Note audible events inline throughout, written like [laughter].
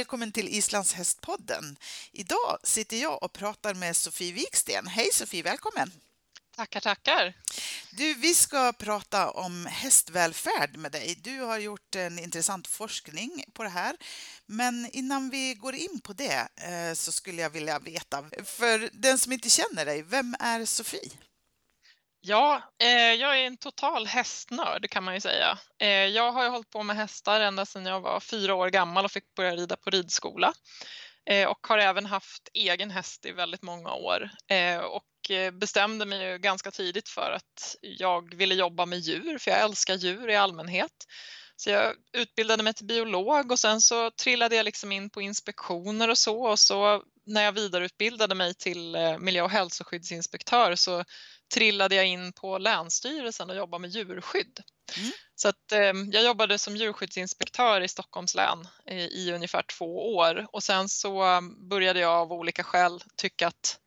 välkommen till Islands hästpodden. Idag sitter jag och pratar med Sofie Wiksten. Hej Sofie, välkommen! Tackar, tackar! Du, vi ska prata om hästvälfärd med dig. Du har gjort en intressant forskning på det här. Men innan vi går in på det eh, så skulle jag vilja veta, för den som inte känner dig, vem är Sofie? Ja, eh, jag är en total hästnörd kan man ju säga. Eh, jag har ju hållit på med hästar ända sedan jag var fyra år gammal och fick börja rida på ridskola. Eh, och har även haft egen häst i väldigt många år. Eh, och eh, bestämde mig ju ganska tidigt för att jag ville jobba med djur, för jag älskar djur i allmänhet. Så jag utbildade mig till biolog och sen så trillade jag liksom in på inspektioner och så och så när jag vidareutbildade mig till eh, miljö och hälsoskyddsinspektör så trillade jag in på Länsstyrelsen och jobbade med djurskydd. Mm. Så att, eh, jag jobbade som djurskyddsinspektör i Stockholms län i, i ungefär två år och sen så började jag av olika skäl tycka att,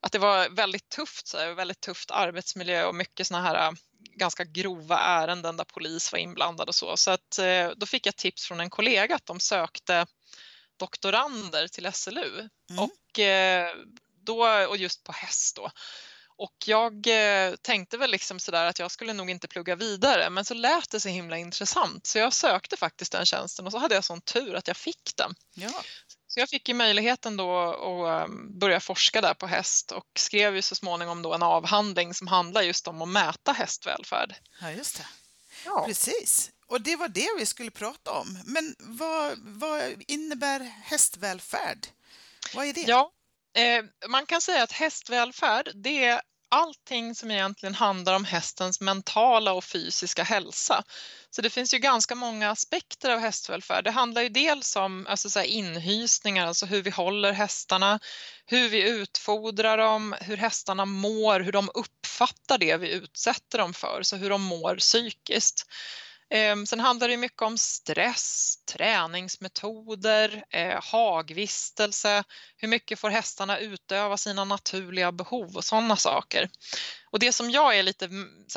att det var väldigt tufft, så här, väldigt tufft arbetsmiljö och mycket såna här eh, ganska grova ärenden där polis var inblandad och så. Så att, eh, då fick jag tips från en kollega att de sökte doktorander till SLU mm. och, eh, då, och just på häst då. Och jag eh, tänkte väl liksom sådär att jag skulle nog inte plugga vidare men så lät det så himla intressant så jag sökte faktiskt den tjänsten och så hade jag sån tur att jag fick den. Ja. Så jag fick ju möjligheten då att ehm, börja forska där på häst och skrev ju så småningom då en avhandling som handlar just om att mäta hästvälfärd. Ja, just det. Ja. Precis. Och det var det vi skulle prata om. Men vad, vad innebär hästvälfärd? Vad är det? Ja, eh, man kan säga att hästvälfärd det allting som egentligen handlar om hästens mentala och fysiska hälsa. Så det finns ju ganska många aspekter av hästvälfärd. Det handlar ju dels om alltså så här inhysningar, alltså hur vi håller hästarna, hur vi utfodrar dem, hur hästarna mår, hur de uppfattar det vi utsätter dem för, så hur de mår psykiskt. Ehm, sen handlar det mycket om stress, träningsmetoder, eh, hagvistelse, hur mycket får hästarna utöva sina naturliga behov och sådana saker. Och det som jag är lite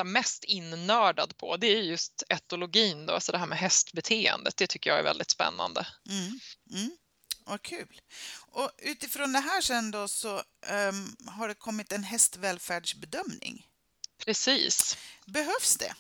mest innördad på det är just etologin, då, alltså det här med hästbeteendet. Det tycker jag är väldigt spännande. Mm. Mm. Vad kul. Och utifrån det här sen då så um, har det kommit en hästvälfärdsbedömning. Precis. Behövs det?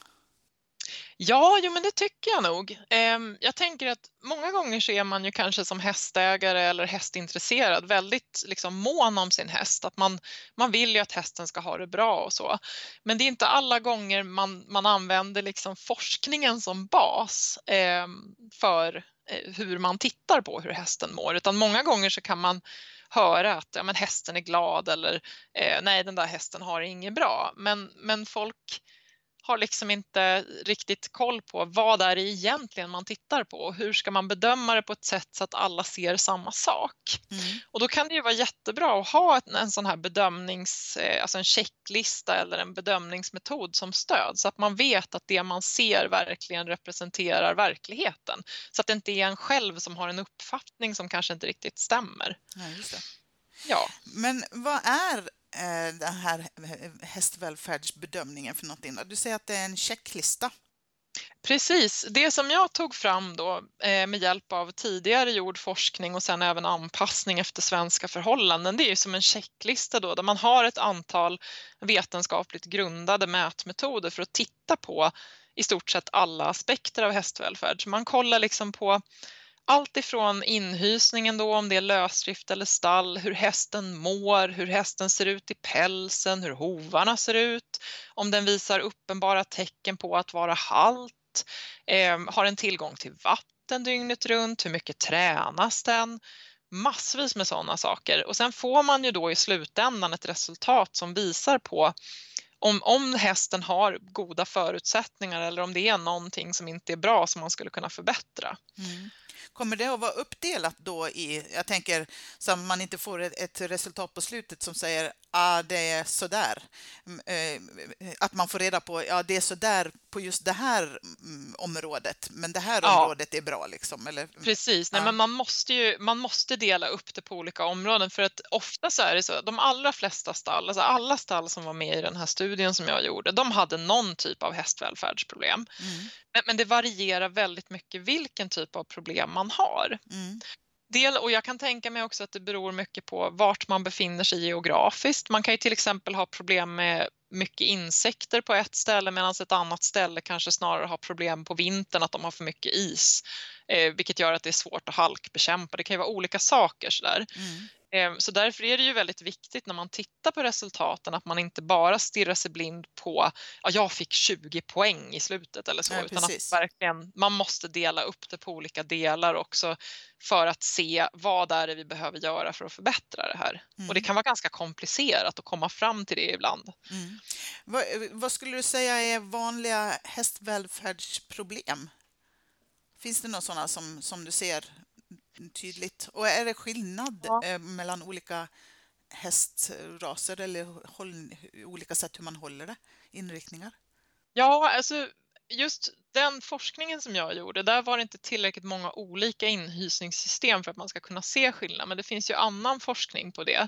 Ja, jo, men det tycker jag nog. Ehm, jag tänker att många gånger så är man ju kanske som hästägare eller hästintresserad väldigt liksom mån om sin häst. Att man, man vill ju att hästen ska ha det bra och så. Men det är inte alla gånger man, man använder liksom forskningen som bas ehm, för eh, hur man tittar på hur hästen mår. Utan många gånger så kan man höra att ja, men hästen är glad eller eh, nej, den där hästen har det inget bra. Men, men folk har liksom inte riktigt koll på vad är det egentligen man tittar på och hur ska man bedöma det på ett sätt så att alla ser samma sak. Mm. Och då kan det ju vara jättebra att ha en sån här bedömnings, eh, alltså en checklista eller en bedömningsmetod som stöd så att man vet att det man ser verkligen representerar verkligheten. Så att det inte är en själv som har en uppfattning som kanske inte riktigt stämmer. Ja, Ja. Men vad är Eh, den här hästvälfärdsbedömningen för någonting? Du säger att det är en checklista. Precis, det som jag tog fram då eh, med hjälp av tidigare gjord forskning och sen även anpassning efter svenska förhållanden, det är som en checklista då där man har ett antal vetenskapligt grundade mätmetoder för att titta på i stort sett alla aspekter av hästvälfärd. Så man kollar liksom på allt ifrån inhysningen då, om det är lösdrift eller stall, hur hästen mår, hur hästen ser ut i pälsen, hur hovarna ser ut, om den visar uppenbara tecken på att vara halt, eh, har den tillgång till vatten dygnet runt, hur mycket tränas den? Massvis med sådana saker och sen får man ju då i slutändan ett resultat som visar på om, om hästen har goda förutsättningar eller om det är någonting som inte är bra som man skulle kunna förbättra. Mm. Kommer det att vara uppdelat då i, jag tänker så att man inte får ett, resultat på slutet som säger ah, det är sådär. Mm, eh, att man får reda på, ja det är sådär på just det här mm, området, men det här ja. området är bra liksom. Eller, Precis, Nej, men man måste ju man måste dela upp det på olika områden för att ofta så är det så, de allra flesta stall, alltså alla stall som var med i den här studien som jag gjorde, de hade någon typ av hästvälfärdsproblem. Mm. Men, men, det varierar väldigt mycket vilken typ av problem man har. Mm. Del, och jag kan tänka mig också att det beror mycket på vart man befinner sig geografiskt. Man kan ju till exempel ha problem med mycket insekter på ett ställe medan ett annat ställe kanske snarare har problem på vintern att de har för mycket is, eh, vilket gör att det är svårt att halkbekämpa. Det kan ju vara olika saker sådär. Mm. Ehm, så därför är det ju väldigt viktigt när man tittar på resultaten att man inte bara stirrar sig blind på ja, jag fick 20 poäng i slutet eller så, ja, utan att verkligen, man måste dela upp det på olika delar också för att se vad är det vi behöver göra för att förbättra det här. Mm. Och det mm. kan vara ganska komplicerat att komma fram till det ibland. Mm. Vad, vad skulle du säga är vanliga hästvälfärdsproblem? Finns det några sådana som, som du ser tydligt. Och är det skillnad ja. Eh, mellan olika hästraser eller håll, olika sätt hur man håller det, inriktningar? Ja, alltså just den forskningen som jag gjorde, där var det inte tillräckligt många olika inhysningssystem för att man ska kunna se skillnad, men det finns ju annan forskning på det.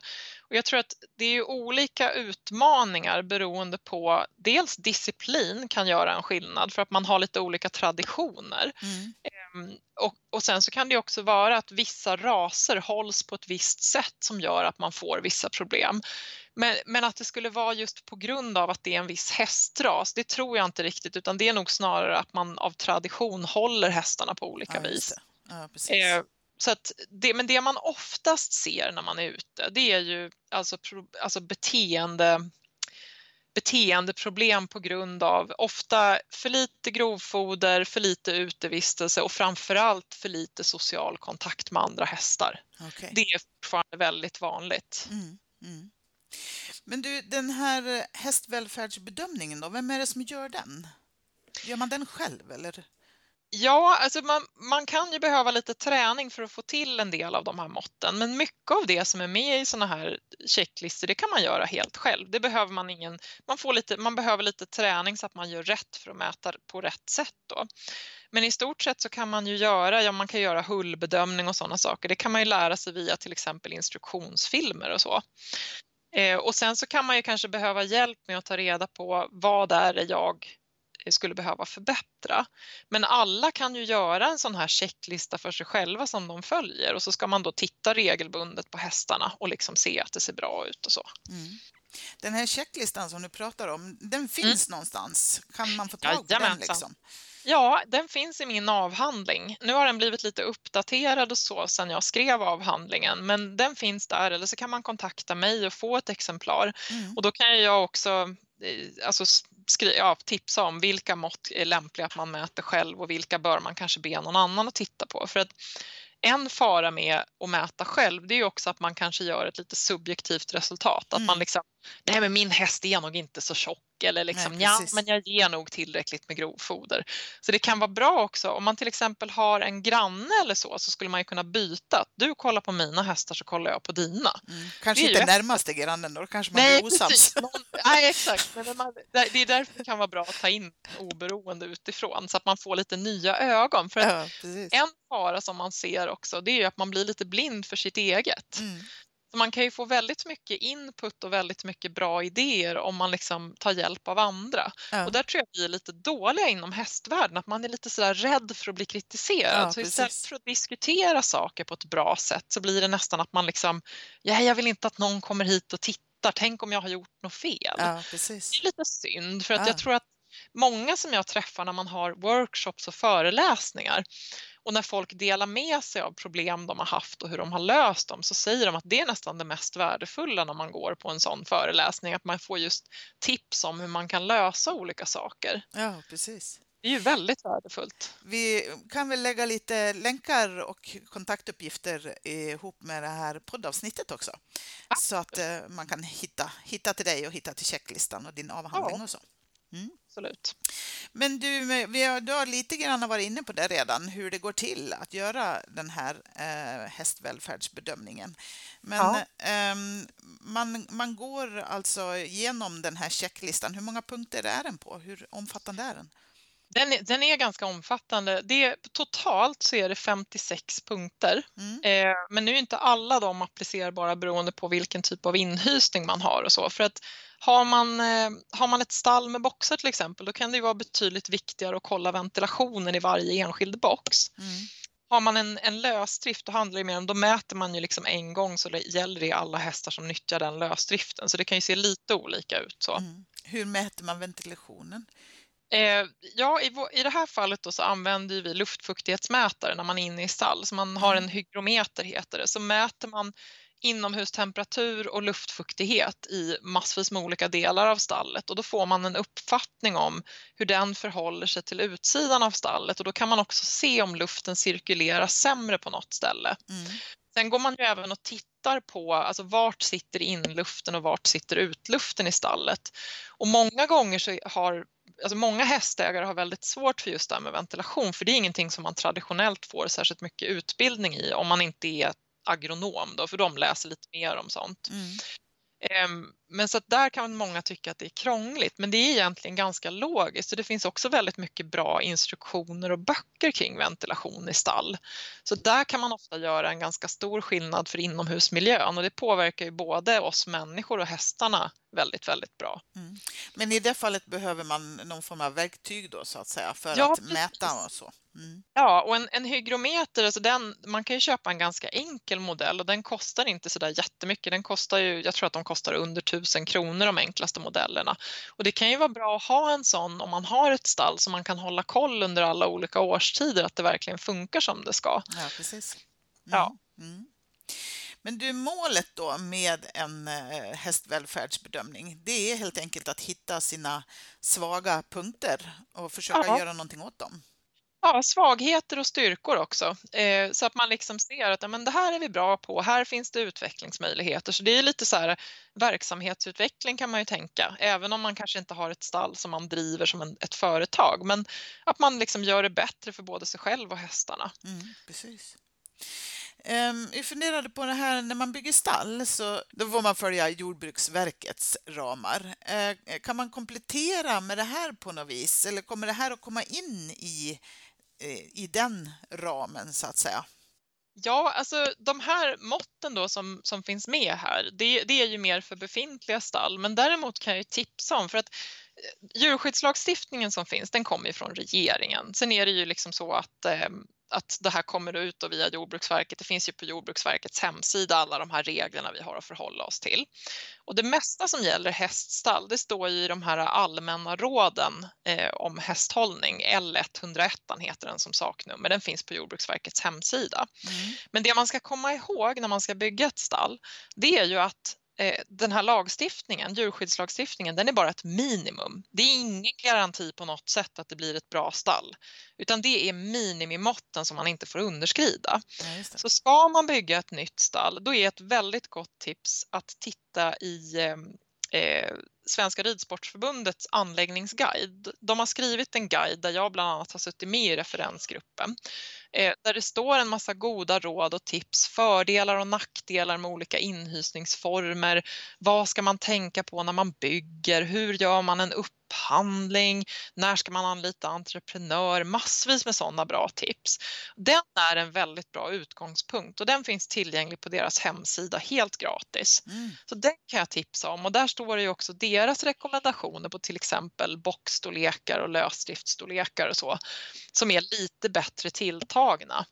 Och jag tror att det är olika utmaningar beroende på dels disciplin kan göra en skillnad för att man har lite olika traditioner. Mm. Ehm, och, och sen så kan det också vara att vissa raser hålls på ett visst sätt som gör att man får vissa problem. Men, men, att det skulle vara just på grund av att det är en viss hästras, det tror jag inte riktigt utan det är nog snarare att man av tradition håller hästarna på olika ja, vis. Ja, eh, så att det, men det man oftast ser när man är ute det är ju alltså, alltså beteende beteendeproblem på grund av ofta för lite grovfoder, för lite utevistelse och framförallt för lite social kontakt med andra hästar. Okay. Det är fortfarande väldigt vanligt. Mm, mm. Men du, den här eh, hästvälfärdsbedömningen då, vem är det som gör den? Gör man den själv eller? Ja, alltså man, man kan ju behöva lite träning för att få till en del av de här måtten, men mycket av det som är med i sådana här checklistor, det kan man göra helt själv. Det behöver man ingen, man, får lite, man behöver lite träning så att man gör rätt för att mäta på rätt sätt då. Men i stort sett så kan man ju göra, ja man kan göra hullbedömning och sådana saker. Det kan man ju lära sig via till exempel instruktionsfilmer och så. Eh, och sen så kan man ju kanske behöva hjälp med att ta reda på vad är det jag eh, skulle behöva förbättra. Men alla kan ju göra en sån här checklista för sig själva som de följer och så ska man då titta regelbundet på hästarna och liksom se att det ser bra ut och så. Mm. Den här checklistan som du pratar om, den finns mm. någonstans. Kan man få tag på den? Liksom? Ja, den finns i min avhandling. Nu har den blivit lite uppdaterad och så sedan jag skrev avhandlingen, men den finns där eller så kan man kontakta mig och få ett exemplar. Mm. Och då kan jag också eh, alltså, skri- ja, tipsa om vilka mått är lämpliga att man mäter själv och vilka bör man kanske be någon annan att titta på. För att en fara med att mäta själv det är också att man kanske gör ett lite subjektivt resultat. Att mm. man liksom, nej men min häst är nog inte så tjock eller liksom, Nej, ja, men jag ger nog tillräckligt med grovfoder. Så det kan vara bra också om man till exempel har en granne eller så, så skulle man ju kunna byta. Du kollar på mina hästar så kollar jag på dina. Mm. Kanske inte närmaste grannen då, kanske man Nej, blir osams. Någon, nej, exakt. Men man, det är därför det kan vara bra att ta in oberoende utifrån så att man får lite nya ögon. För ja, en fara som man ser också, det är ju att man blir lite blind för sitt eget. Mm. Man kan ju få väldigt mycket input och väldigt mycket bra idéer om man liksom tar hjälp av andra. Ja. Och där tror jag vi är lite dåliga inom hästvärlden, att man är lite sådär rädd för att bli kritiserad. Ja, så istället för att diskutera saker på ett bra sätt så blir det nästan att man liksom, ja, jag vill inte att någon kommer hit och tittar, tänk om jag har gjort något fel. Ja, det är lite synd för att jag tror att många som jag träffar när man har workshops och föreläsningar och när folk delar med sig av problem de har haft och hur de har löst dem så säger de att det är nästan det mest värdefulla när man går på en sån föreläsning, att man får just tips om hur man kan lösa olika saker. Ja, precis. Det är ju väldigt värdefullt. Vi kan väl lägga lite länkar och kontaktuppgifter ihop med det här poddavsnittet också. Ja. Så att eh, man kan hitta, hitta till dig och hitta till checklistan och din avhandling ja. och så. Mm. Absolut. Men du, vi har, du har lite grann varit inne på det redan, hur det går till att göra den här eh, hästvälfärdsbedömningen. Men ja. eh, man, man går alltså igenom den här checklistan. Hur många punkter är den på? Hur omfattande är den? Den är, den är ganska omfattande. Det, totalt så är det 56 punkter. Mm. Eh, men nu är inte alla de applicerbara beroende på vilken typ av inhysning man har och så. För att har man, eh, har man ett stall med boxar till exempel, då kan det vara betydligt viktigare att kolla ventilationen i varje enskild box. Mm. har man en, en lösdrift, då handlar det mer om, då mäter man ju liksom en gång så det gäller det alla hästar som nyttjar den lösdriften. Så det kan ju se lite olika ut. Så. Mm. Hur mäter man ventilationen? Eh, ja, i, i det här fallet då så använder vi luftfuktighetsmätare när man är inne i stall. Så man har mm. en hygrometer heter det. Så mäter man inomhustemperatur och luftfuktighet i massvis med olika delar av stallet och då får man en uppfattning om hur den förhåller sig till utsidan av stallet och då kan man också se om luften cirkulerar sämre på något ställe. Mm. Sen går man ju även och tittar på alltså vart sitter inluften och vart sitter utluften i stallet. Och många gånger så har alltså många hästägare har väldigt svårt för just det här med ventilation för det är ingenting som man traditionellt får särskilt mycket utbildning i om man inte är agronom då, för de läser lite mer om sånt. Mm. Men så att där kan många tycka att det är krångligt, men det är egentligen ganska logiskt och det finns också väldigt mycket bra instruktioner och böcker kring ventilation i stall. Så där kan man ofta göra en ganska stor skillnad för inomhusmiljön och det påverkar ju både oss människor och hästarna väldigt, väldigt bra. Mm. Men i det fallet behöver man någon form av verktyg då så att säga för ja, att mäta och så? Mm. Ja, och en, en hygrometer, alltså den, man kan ju köpa en ganska enkel modell och den kostar inte så där jättemycket. Den kostar ju, jag tror att de kostar under 1000 kronor de enklaste modellerna. Och det kan ju vara bra att ha en sån om man har ett stall så man kan hålla koll under alla olika årstider att det verkligen funkar som det ska. Ja, precis. Mm. Ja. Mm. Men du, målet då med en eh, hästvälfärdsbedömning, det är helt enkelt att hitta sina svaga punkter och försöka ja. göra någonting åt dem. Ja, svagheter och styrkor också. Eh, så att man liksom ser att ja, men det här är vi bra på, här finns det utvecklingsmöjligheter. Så det är lite så här verksamhetsutveckling kan man ju tänka, även om man kanske inte har ett stall som man driver som en, ett företag. Men att man liksom gör det bättre för både sig själv och hästarna. Mm, precis. Um, vi funderade på det här när man bygger stall så då får man följa Jordbruksverkets ramar. Uh, kan man komplettera med det här på något vis eller kommer det här att komma in i, Eh, i den ramen så att säga? Ja, alltså de här måtten då som, som finns med här, det, det är ju mer för befintliga stall, men däremot kan jag ju tipsa om för att djurskyddslagstiftningen som finns, den kommer ju från regeringen. Sen är det ju liksom så att eh, att det här kommer ut och via Jordbruksverket. Det finns ju på Jordbruksverkets hemsida alla de här reglerna vi har att förhålla oss till. Och det mesta som gäller häststall, det står ju i de här allmänna råden eh, om hästhållning. L101 heter den som saknummer. Den finns på Jordbruksverkets hemsida. Mm. Men det man ska komma ihåg när man ska bygga ett stall, det är ju att den här lagstiftningen, djurskyddslagstiftningen, den är bara ett minimum. Det är ingen garanti på något sätt att det blir ett bra stall, utan det är minimimåtten som man inte får underskrida. Ja, Så ska man bygga ett nytt stall, då är ett väldigt gott tips att titta i eh, eh Svenska Ridsportförbundets anläggningsguide. De har skrivit en guide där jag bland annat har suttit med i referensgruppen Eh, där det står en massa goda råd och tips, fördelar och nackdelar med olika inhysningsformer. Vad ska man tänka på när man bygger? Hur gör man en upp upphandling, när ska man anlita entreprenör, massvis med sådana bra tips. Den är en väldigt bra utgångspunkt och den finns tillgänglig på deras hemsida helt gratis. Mm. Så den kan jag tipsa om och där står det ju också deras rekommendationer på till exempel boxstorlekar och lösdriftsstorlekar och så som är lite bättre tilltagna.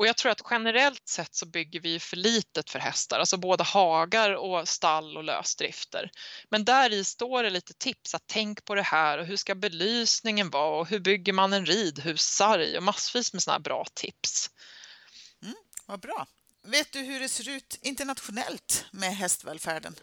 Och jag tror att generellt sett så bygger vi för litet för hästar, alltså både hagar och stall och lösdrifter. Men där i står det lite tips att tänk på det här och hur ska belysningen vara och hur bygger man en ridhussarg och massvis med sådana här bra tips. Mm, vad bra. Vet du hur det ser ut internationellt med hästvälfärden?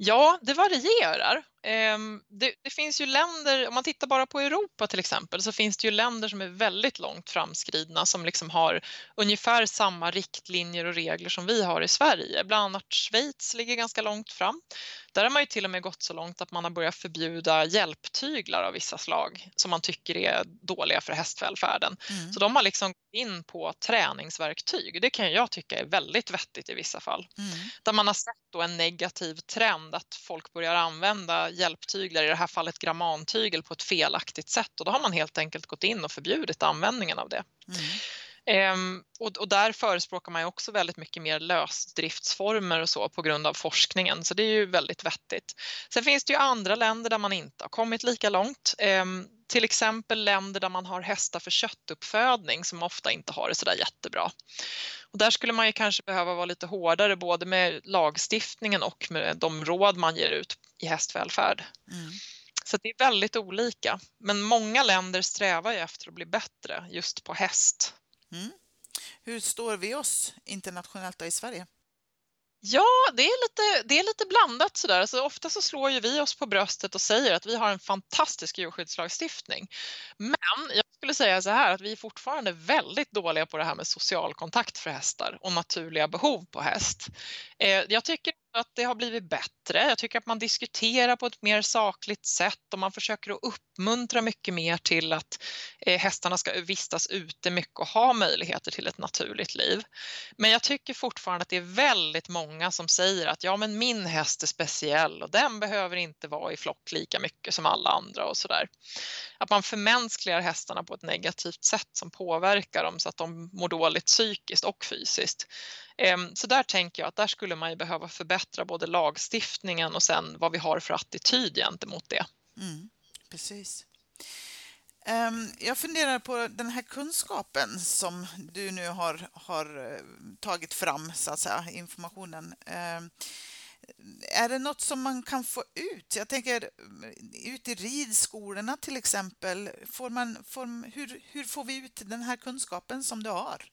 Ja, det varierar. Ehm, det, det, finns ju länder, om man tittar bara på Europa till exempel, så finns det ju länder som är väldigt långt framskridna som liksom har ungefär samma riktlinjer och regler som vi har i Sverige. Bland annat Schweiz ligger ganska långt fram. Där har man ju till och med gått så långt att man har börjat förbjuda hjälptyglar av vissa slag som man tycker är dåliga för hästvälfärden. Mm. Så de har liksom gått in på träningsverktyg. Det kan jag tycka är väldigt vettigt i vissa fall. Mm. Där man har sett då en negativ trend att folk börjar använda hjälptyglar, i det här fallet grammantygel, på ett felaktigt sätt och då har man helt enkelt gått in och förbjudit användningen av det. Mm. Ehm, och, och, där förespråkar man ju också väldigt mycket mer lösdriftsformer och så på grund av forskningen, så det är ju väldigt vettigt. Sen finns det ju andra länder där man inte har kommit lika långt. Ehm, till exempel länder där man har hästar för köttuppfödning som ofta inte har det sådär jättebra. Och där skulle man ju kanske behöva vara lite hårdare både med lagstiftningen och med de råd man ger ut i hästvälfärd. Mm. Så det är väldigt olika. Men många länder strävar ju efter att bli bättre just på häst. Mm. Hur står vi oss internationellt i Sverige? Ja, det är lite, det är lite blandat sådär. Alltså, ofta så slår ju vi oss på bröstet och säger att vi har en fantastisk djurskyddslagstiftning. Men jag skulle säga så här att vi är fortfarande väldigt dåliga på det här med social kontakt för hästar och naturliga behov på häst. Eh, jag tycker att det har blivit bättre. Jag tycker att man diskuterar på ett mer sakligt sätt och man försöker att uppmuntra mycket mer till att eh, hästarna ska vistas ute mycket och ha möjligheter till ett naturligt liv. Men jag tycker fortfarande att det är väldigt många som säger att ja, men min häst är speciell och den behöver inte vara i flock lika mycket som alla andra och sådär. Att man förmänskligar hästarna på ett negativt sätt som påverkar dem så att de mår dåligt psykiskt och fysiskt. Ehm, så där tänker jag att där skulle man ju behöva förbättra både lagstiftningen och sen vad vi har för attityd gentemot det. Mm, precis. Ehm, jag funderar på den här kunskapen som du nu har, har eh, tagit fram, så att säga, informationen. Ehm, är det något som man kan få ut? Jag tänker eh, ut i ridskolorna till exempel. Får man, får, hur, hur får vi ut den här kunskapen som du har?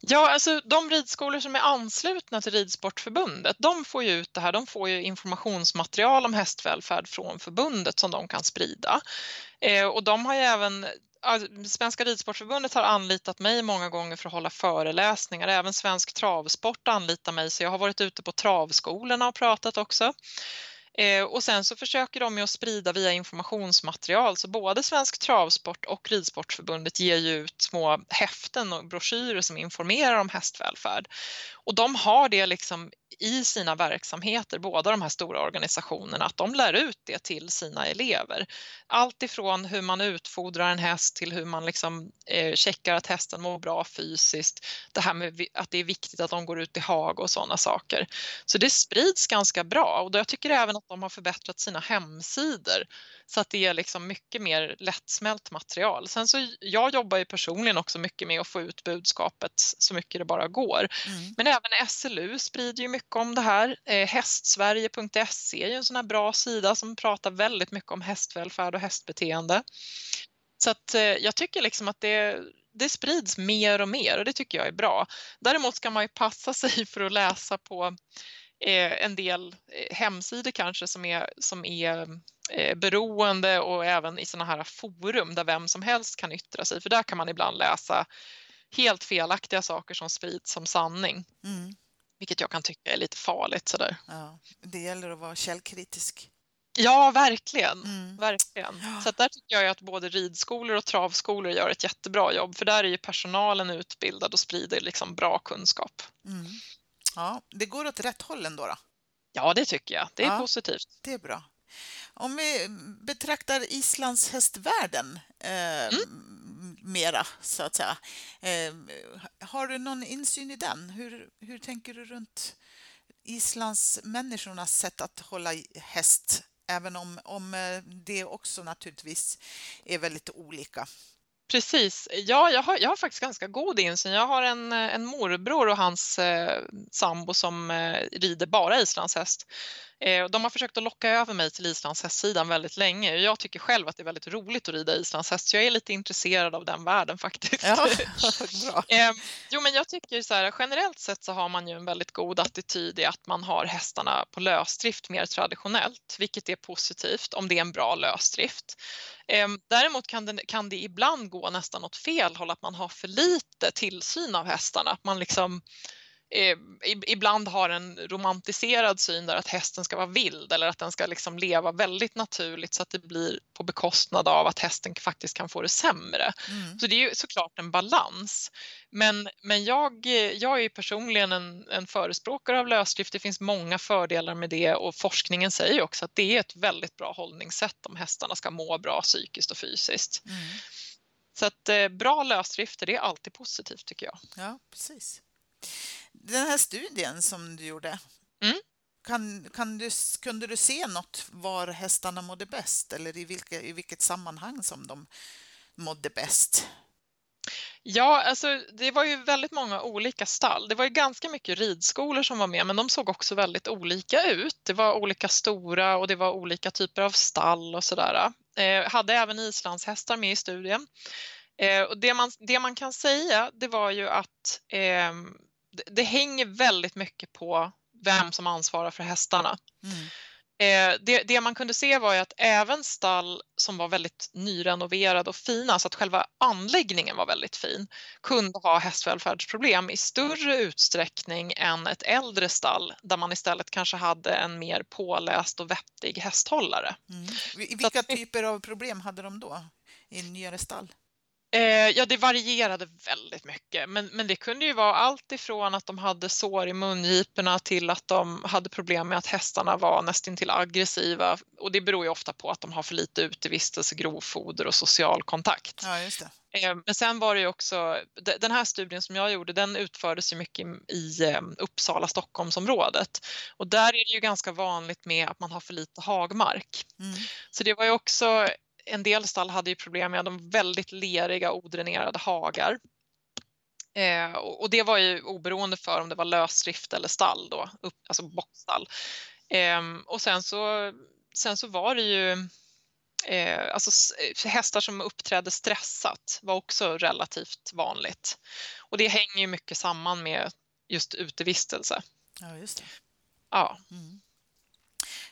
Ja, alltså de ridskolor som är anslutna till Ridsportförbundet, de får ju ut det här, de får ju informationsmaterial om hästvälfärd från förbundet som de kan sprida. Eh, och de har ju även Svenska Ridsportförbundet har anlitat mig många gånger för att hålla föreläsningar. Även Svensk Travsport anlitar mig så jag har varit ute på travskolorna och pratat också. Eh, och sen så försöker de ju att sprida via informationsmaterial så både Svensk Travsport och Ridsportförbundet ger ju ut små häften och broschyrer som informerar om hästvälfärd. Och de har det liksom i sina verksamheter, båda de här stora organisationerna, att de lär ut det till sina elever. Allt ifrån hur man utfodrar en häst till hur man liksom, eh, checkar att hästen mår bra fysiskt. Det här med att det är viktigt att de går ut i hag och sådana saker. Så det sprids ganska bra och jag tycker även att de har förbättrat sina hemsidor så att det är liksom mycket mer lättsmält material. Sen så jag jobbar ju personligen också mycket med att få ut budskapet så mycket det bara går. Mm. Men även SLU sprider ju mycket om det här. Eh, hästsverige.se är ju en sån här bra sida som pratar väldigt mycket om hästvälfärd och hästbeteende. Så att eh, jag tycker liksom att det, det sprids mer och mer och det tycker jag är bra. Däremot ska man ju passa [laughs] sig för att läsa på en del eh, hemsidor kanske som är, som är eh, beroende och även i sådana här forum där vem som helst kan yttra sig för där kan man ibland läsa helt felaktiga saker som sprids som sanning. Mm. Vilket jag kan tycka är lite farligt sådär. Ja, det gäller att vara källkritisk. Ja, verkligen. Mm. verkligen. Så där tycker jag att både ridskolor och travskolor gör ett jättebra jobb för där är ju personalen utbildad och sprider liksom bra kunskap. Mm. Ja, det går åt rätt håll ändå? Då. Ja, det tycker jag. Det är ja, positivt. Det är bra. Om vi betraktar islandshästvärlden eh, mm. mera, så att säga. Eh, har du någon insyn i den? Hur, hur tänker du runt Islands människornas sätt att hålla häst? Även om, om eh, det också naturligtvis är väldigt olika. Precis. Ja, jag har, jag har faktiskt ganska god insyn. Jag har en, en morbror och hans eh, sambo som eh, rider bara islandshäst. Eh, de har försökt att locka över mig till islandshästsidan väldigt länge. Jag tycker själv att det är väldigt roligt att rida islandshäst så jag är lite intresserad av den världen faktiskt. Ja, [laughs] bra. eh, jo, men jag tycker så här, generellt sett så har man ju en väldigt god attityd i att man har hästarna på lösdrift mer traditionellt, vilket är positivt om det är en bra lösdrift. Ehm, däremot kan det, kan det ibland gå nästan åt fel håll, att man har för lite tillsyn av hästarna. Att man liksom eh, ibland har en romantiserad syn där att hästen ska vara vild eller att den ska liksom leva väldigt naturligt så att det blir på bekostnad av att hästen faktiskt kan få det sämre. Mm. Så det är ju såklart en balans. Men, men jag, jag är personligen en, en förespråkare av lösdrift. Det finns många fördelar med det och forskningen säger också att det är ett väldigt bra hållningssätt om hästarna ska må bra psykiskt och fysiskt. Mm. Så att eh, bra lösdrifter, det är alltid positivt tycker jag. Ja, precis. Den här studien som du gjorde, mm. kan, kan du, kunde du se något var hästarna mådde bäst eller i, vilka, i vilket sammanhang som de mådde bäst? Ja, alltså det var ju väldigt många olika stall. Det var ju ganska mycket ridskolor som var med, men de såg också väldigt olika ut. Det var olika stora och det var olika typer av stall och sådär. Eh, hade även islandshästar med i studien. Eh, och det, man, det man kan säga, det var ju att eh, det, det hänger väldigt mycket på vem som ansvarar för hästarna. Mm. Eh, det, det, man kunde se var ju att även stall som var väldigt nyrenoverade och fina, så att själva anläggningen var väldigt fin, kunde ha hästvälfärdsproblem i större utsträckning än ett äldre stall där man istället kanske hade en mer påläst och vettig hästhållare. Mm. Vilka typer av problem hade de då i nyare stall? Eh, ja, det varierade väldigt mycket, men, men det kunde ju vara allt ifrån att de hade sår i mungiporna till att de hade problem med att hästarna var nästintill aggressiva och det beror ju ofta på att de har för lite utevistelse, grovfoder och social kontakt. Ja, just det. Eh, men sen var det ju också, den här studien som jag gjorde, den utfördes ju mycket i eh, Uppsala, Stockholmsområdet och där är det ju ganska vanligt med att man har för lite hagmark. Mm. Så det var ju också en del stall hade ju problem med de väldigt leriga odränerade hagar. Eh, och det var ju oberoende för om det var lösdrift eller stall då, upp, alltså boxstall. Eh, och sen så, sen så var det ju eh, alltså hästar som uppträdde stressat var också relativt vanligt. Och det hänger ju mycket samman med just utevistelse. Ja, just det. Ja. Mm.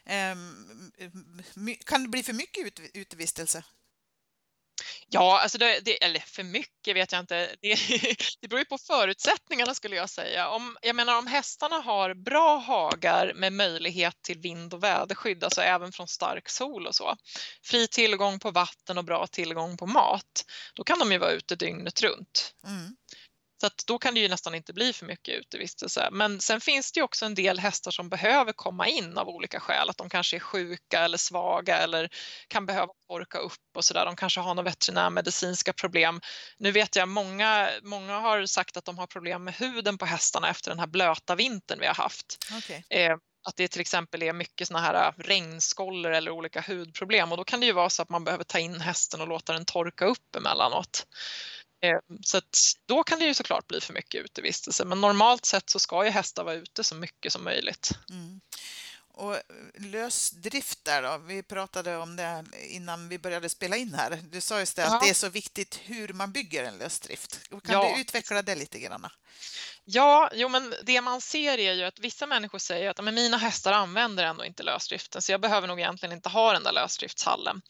Ehm, kan det bli för mycket utevistelse? Ja, alltså det, det, eller för mycket vet jag inte. Det, [laughs] det beror ju på förutsättningarna skulle jag säga. Om, jag menar om hästarna har bra hagar med möjlighet till vind och väderskydd, alltså även från stark sol och så, fri tillgång på vatten och bra tillgång på mat, då kan de ju vara ute dygnet runt. Mm. Så att då kan det ju nästan inte bli för mycket utevistelse. Men sen finns det ju också en del hästar som behöver komma in av olika skäl. Att de kanske är sjuka eller svaga eller kan behöva torka upp och sådär. De kanske har några veterinärmedicinska problem. Nu vet jag många, många har sagt att de har problem med huden på hästarna efter den här blöta vintern vi har haft. Okay. Eh, att det till exempel är mycket såna här regnskoller eller olika hudproblem och då kan det ju vara så att man behöver ta in hästen och låta den torka upp emellanåt. Eh, så då kan det ju såklart bli för mycket utevistelse men normalt sett så ska ju hästar vara ute så mycket som möjligt. Mm. Och lösdrift där då, vi pratade om det innan vi började spela in här. Du sa just det att det är så viktigt hur man bygger en lösdrift. Kan ja. du utveckla det lite grann? Ja, jo, men det man ser är ju att vissa människor säger att men mina hästar använder ändå inte lösdriften så jag behöver nog egentligen inte ha den där lösdriftshallen.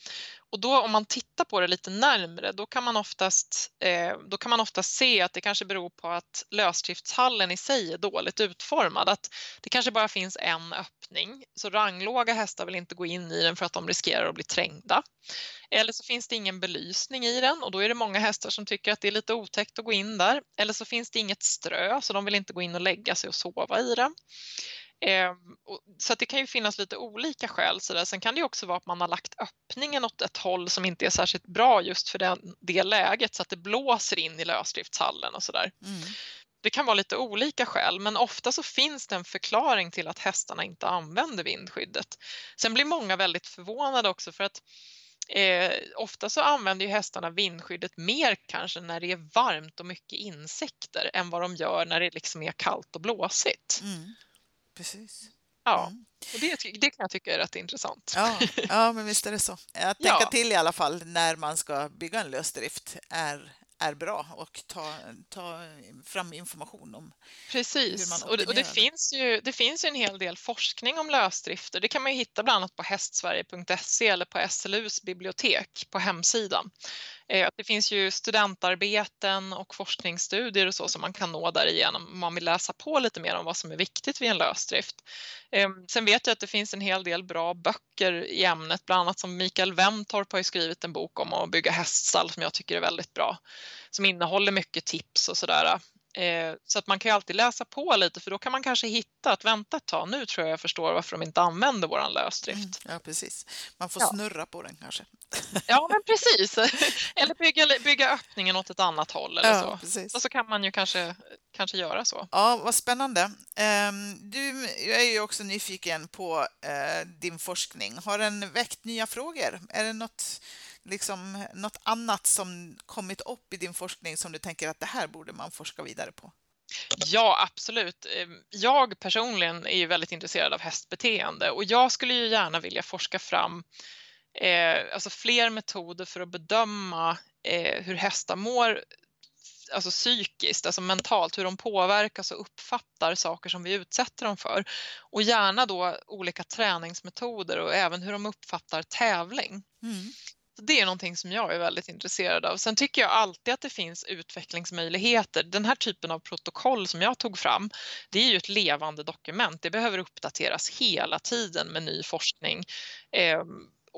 Och då om man tittar på det lite närmre då kan man oftast, eh, då kan man oftast se att det kanske beror på att lösdriftshallen i sig är dåligt utformad. Att det kanske bara finns en öppning så ranglåga hästar vill inte gå in i den för att de riskerar att bli trängda. Eller så finns det ingen belysning i den och då är det många hästar som tycker att det är lite otäckt att gå in där. Eller så finns det inget strö så de vill inte gå in och lägga sig och sova i den. Eh, så det kan ju finnas lite olika skäl. Så där. Sen kan det också vara att man har lagt öppningen åt ett håll som inte är särskilt bra just för den, det läget så att det blåser in i lösdriftshallen och sådär. Mm. Det kan vara lite olika skäl men ofta så finns det en förklaring till att hästarna inte använder vindskyddet. Sen blir många väldigt förvånade också för att Eh, ofta så använder ju hästarna vindskyddet mer kanske när det är varmt och mycket insekter än vad de gör när det liksom är kallt och blåsigt. Mm. Precis. Ja, mm. och det, det, kan jag tycka är rätt intressant. Ja, [laughs] ja men visst är det så. Att tänka ja. till i alla fall när man ska bygga en lösdrift är är bra och ta, ta fram information om Precis. hur man och, det, och det, finns ju, det finns ju en hel del forskning om lösdrifter. Det kan man hitta bland annat på hästsverige.se eller på SLUs bibliotek på hemsidan. Eh, det finns ju studentarbeten och forskningsstudier och så som man kan nå därigenom om man vill läsa på lite mer om vad som är viktigt vid en lösdrift. Ehm, sen vet jag att det finns en hel del bra böcker i ämnet, bland annat som Mikael Wentorp har skrivit en bok om att bygga häststall som jag tycker är väldigt bra, som innehåller mycket tips och sådär. Eh, så att man kan ju alltid läsa på lite för då kan man kanske hitta att vänta ett tag, nu tror jag jag förstår varför de inte använder våran lösdrift. Mm, ja, precis. Man får ja. snurra på den kanske. Ja, men precis. [laughs] Eller bygga, bygga öppningen åt ett annat håll eller Ja, så. precis. Och så kan man ju kanske, kanske göra så. Ja, vad spännande. Ehm, Du jag är ju också nyfiken på eh, din forskning. Har den väckt nya frågor? Är det något, liksom, något annat som kommit upp i din forskning som du tänker att det här borde man forska vidare på? Ja, absolut. Ehm, Jag personligen är ju väldigt intresserad av hästbeteende och jag skulle ju gärna vilja forska fram eh, alltså fler metoder för att bedöma eh, hur hästar mår alltså psykiskt, alltså mentalt, hur de påverkas och uppfattar saker som vi utsätter dem för. Och gärna då olika träningsmetoder och även hur de uppfattar tävling. Mm. Så det är någonting som jag är väldigt intresserad av. Sen tycker jag alltid att det finns utvecklingsmöjligheter. Den här typen av protokoll som jag tog fram, det är ju ett levande dokument. Det behöver uppdateras hela tiden med ny forskning.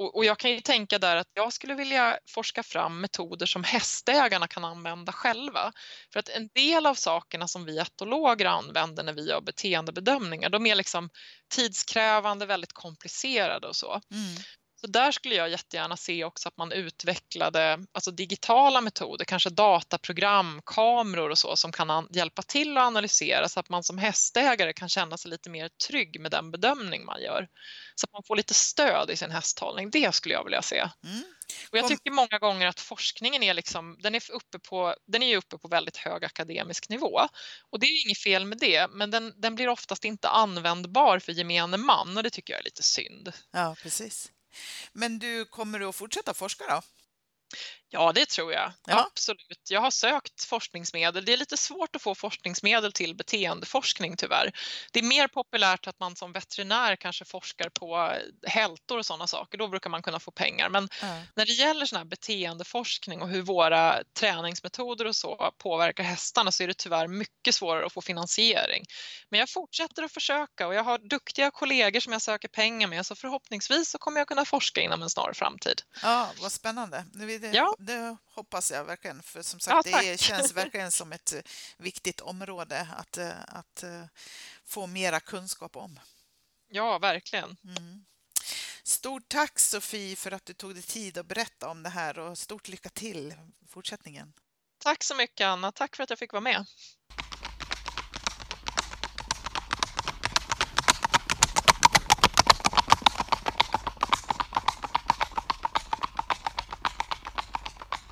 Och, och jag kan ju tänka där att jag skulle vilja forska fram metoder som hästägarna kan använda själva. För att en del av sakerna som vi etologer använder när vi gör beteendebedömningar, de är liksom tidskrävande, väldigt komplicerade och så. Mm. Så där skulle jag jättegärna se också att man utvecklade alltså digitala metoder, kanske dataprogram, kameror och så som kan an- hjälpa till att analysera så att man som hästägare kan känna sig lite mer trygg med den bedömning man gör. Så att man får lite stöd i sin hästhållning. Det skulle jag vilja se. Mm. Och jag tycker många gånger att forskningen är liksom, den är uppe på, den är uppe på väldigt hög akademisk nivå. Och det är inget fel med det, men den, den blir oftast inte användbar för gemene man och det tycker jag är lite synd. Ja, precis. Men du kommer du att fortsätta forska då? Ja, det tror jag. Ja. Absolut. Jag har sökt forskningsmedel. Det är lite svårt att få forskningsmedel till beteendeforskning tyvärr. Det är mer populärt att man som veterinär kanske forskar på hältor och sådana saker. Då brukar man kunna få pengar. Men Ja. när det gäller sån här beteendeforskning och hur våra träningsmetoder och så påverkar hästarna så är det tyvärr mycket svårare att få finansiering. Men jag fortsätter att försöka och jag har duktiga kollegor som jag söker pengar med så förhoppningsvis så kommer jag kunna forska inom en snar framtid. Ja, vad spännande. Det, det, Ja. Det hoppas jag verkligen, för som Ja, sagt, tack. det känns [laughs] verkligen som ett eh, viktigt område att, eh, att eh, få mera kunskap om. Ja, verkligen. Mm. Stort tack Sofie för att du tog dig tid att berätta om det här och stort lycka till i fortsättningen. Tack så mycket Anna, tack för att jag fick vara med.